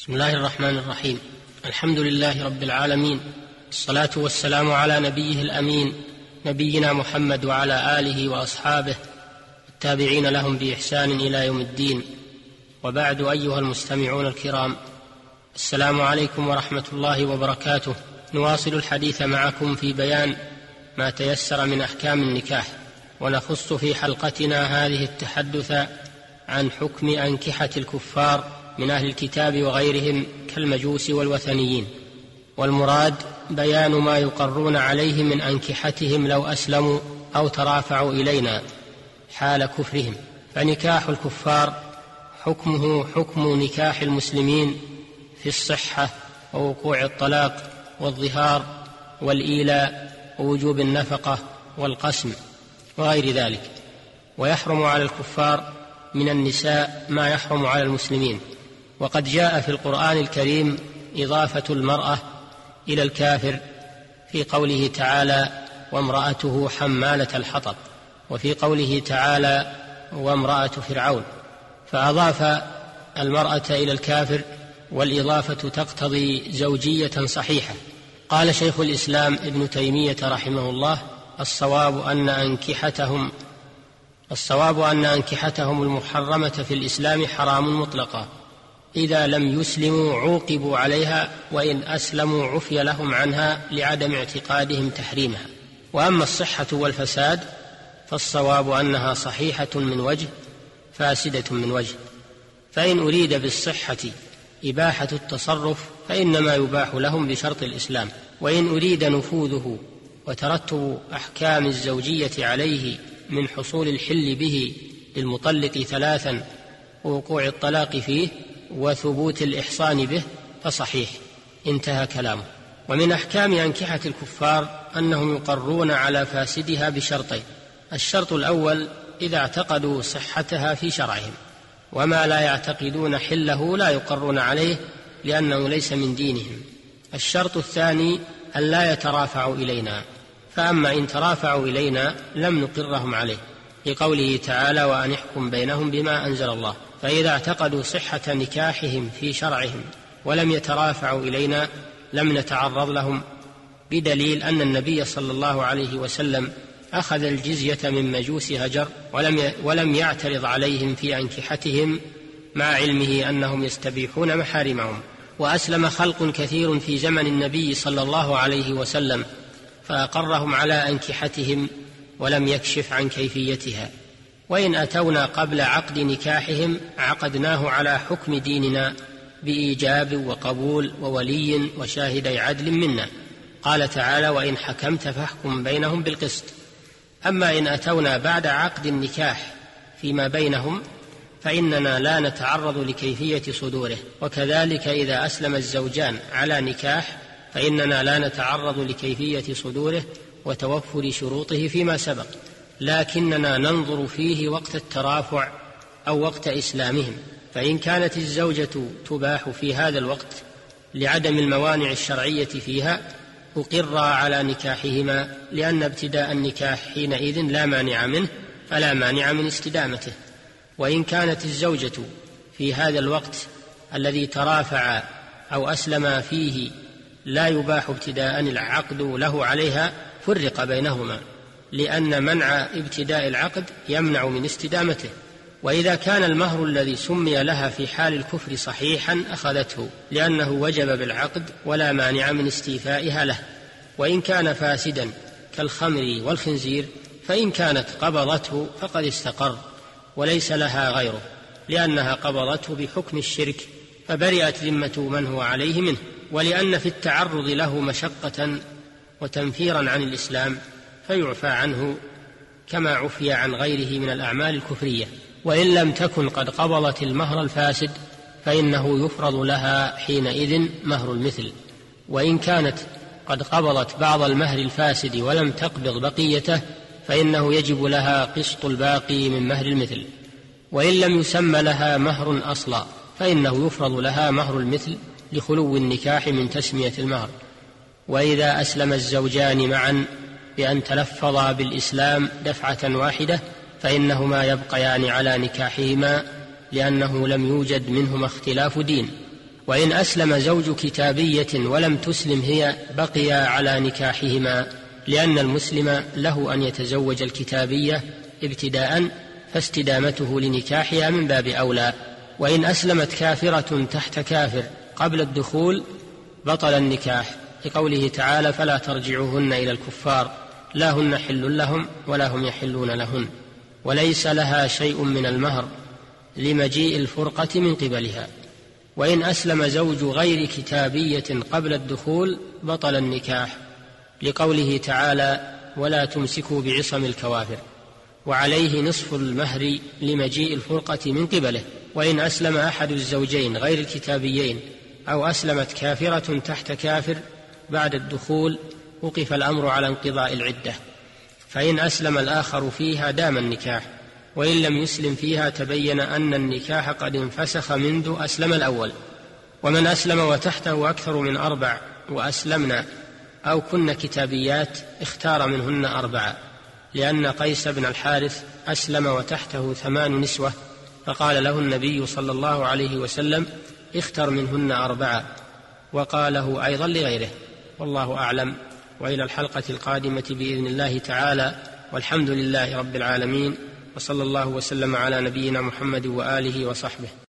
بسم الله الرحمن الرحيم. الحمد لله رب العالمين. الصلاة والسلام على نبيه الأمين نبينا محمد وعلى آله وأصحابه التابعين لهم بإحسان إلى يوم الدين. وبعد أيها المستمعون الكرام السلام عليكم ورحمة الله وبركاته. نواصل الحديث معكم في بيان ما تيسر من أحكام النكاح. ونخص في حلقتنا هذه التحدث عن حكم أنكحة الكفار من أهل الكتاب وغيرهم كالمجوس والوثنيين. والمراد بيان ما يقرون عليه من أنكحتهم لو أسلموا أو ترافعوا إلينا حال كفرهم. فنكاح الكفار حكمه حكم نكاح المسلمين في الصحة ووقوع الطلاق والظهار والإيلاء ووجوب النفقة والقسم وغير ذلك. ويحرم على الكفار من النساء ما يحرم على المسلمين. وقد جاء في القرآن الكريم إضافة المرأة إلى الكافر في قوله تعالى وامرأته حمالة الحطب وفي قوله تعالى وامرأة فرعون. فأضاف المرأة إلى الكافر والإضافة تقتضي زوجية صحيحة. قال شيخ الإسلام ابن تيمية رحمه الله الصواب أن أنكحتهم الصواب أن أنكحتهم المحرمة في الإسلام حرام مطلقا. إذا لم يسلموا عوقبوا عليها وإن أسلموا عفي لهم عنها لعدم اعتقادهم تحريمها. وأما الصحة والفساد فالصواب أنها صحيحة من وجه فاسدة من وجه. فإن أريد بالصحة إباحة التصرف فإنما يباح لهم بشرط الإسلام. وإن أريد نفوذه وترتب أحكام الزوجية عليه من حصول الحل به للمطلق ثلاثا ووقوع الطلاق فيه وثبوت الإحصان به فصحيح. انتهى كلامه. ومن أحكام أنكحة الكفار أنهم يقرون على فاسدها بشرطين. الشرط الأول إذا اعتقدوا صحتها في شرعهم. وما لا يعتقدون حله لا يقرون عليه لأنه ليس من دينهم. الشرط الثاني أن لا يترافعوا إلينا. فأما إن ترافعوا إلينا لم نقرهم عليه. لقوله تعالى وأن يحكم بينهم بما أنزل الله فإذا اعتقدوا صحة نكاحهم في شرعهم ولم يترافعوا إلينا لم نتعرض لهم بدليل أن النبي صلى الله عليه وسلم أخذ الجزية من مجوس هجر ولم ولم يعترض عليهم في أنكحتهم مع علمه أنهم يستبيحون محارمهم. وأسلم خلق كثير في زمن النبي صلى الله عليه وسلم فأقرهم على أنكحتهم ولم يكشف عن كيفيتها. وإن أتونا قبل عقد نكاحهم عقدناه على حكم ديننا بإيجاب وقبول وولي وشاهدي عدل منا. قال تعالى وإن حكمت فاحكم بينهم بالقسط. أما إن أتونا بعد عقد النكاح فيما بينهم فإننا لا نتعرض لكيفية صدوره. وكذلك إذا أسلم الزوجان على نكاح فإننا لا نتعرض لكيفية صدوره وتوفر شروطه فيما سبق لكننا ننظر فيه وقت الترافع أو وقت إسلامهم. فإن كانت الزوجة تباح في هذا الوقت لعدم الموانع الشرعية فيها أقر على نكاحهما لأن ابتداء النكاح حينئذ لا مانع منه فلا مانع من استدامته. وإن كانت الزوجة في هذا الوقت الذي ترافع أو أسلم فيه لا يباح ابتداء العقد له عليها فرق بينهما لأن منع ابتداء العقد يمنع من استدامته. وإذا كان المهر الذي سمي لها في حال الكفر صحيحا أخذته لأنه وجب بالعقد ولا مانع من استيفائها له. وإن كان فاسدا كالخمر والخنزير فإن كانت قبضته فقد استقر وليس لها غيره لأنها قبضته بحكم الشرك فبرئت ذمة من هو عليه منه. ولأن في التعرض له مشقة وتنفيرا عن الإسلام فيعفى عنه كما عفي عن غيره من الأعمال الكفرية. وإن لم تكن قد قبضت المهر الفاسد فإنه يفرض لها حينئذ مهر المثل. وإن كانت قد قبضت بعض المهر الفاسد ولم تقبض بقيته فإنه يجب لها قسط الباقي من مهر المثل. وإن لم يسمى لها مهر أصلا فإنه يفرض لها مهر المثل لخلو النكاح من تسمية المهر. وإذا أسلم الزوجان معا بأن تلفظا بالإسلام دفعة واحدة فإنهما يبقيان على نكاحهما لأنه لم يوجد منهما اختلاف دين. وإن أسلم زوج كتابية ولم تسلم هي بقيا على نكاحهما لأن المسلم له أن يتزوج الكتابية ابتداء فاستدامته لنكاحها من باب أولى. وإن أسلمت كافرة تحت كافر قبل الدخول بطل النكاح. لقوله تعالى فلا ترجعوهن إلى الكفار لا هن حل لهم ولا هم يحلون لهن وليس لها شيء من المهر لمجيء الفرقة من قبلها وإن أسلم زوج غير كتابية قبل الدخول بطل النكاح لقوله تعالى ولا تمسكوا بعصم الكوافر وعليه نصف المهر لمجيء الفرقة من قبله وإن أسلم أحد الزوجين غير الكتابيين أو أسلمت كافرة تحت كافر بعد الدخول وقف الأمر على انقضاء العدة فإن أسلم الآخر فيها دام النكاح وإن لم يسلم فيها تبين أن النكاح قد انفسخ منذ أسلم الأول. ومن أسلم وتحته أكثر من أربع وأسلمنا أو كن كتابيات اختار منهن أربعة لأن قيس بن الحارث أسلم وتحته ثمان نسوة فقال له النبي صلى الله عليه وسلم اختر منهن أربعة وقاله أيضا لغيره. والله أعلم. وإلى الحلقة القادمة بإذن الله تعالى. والحمد لله رب العالمين. وصلى الله وسلم على نبينا محمد وآله وصحبه.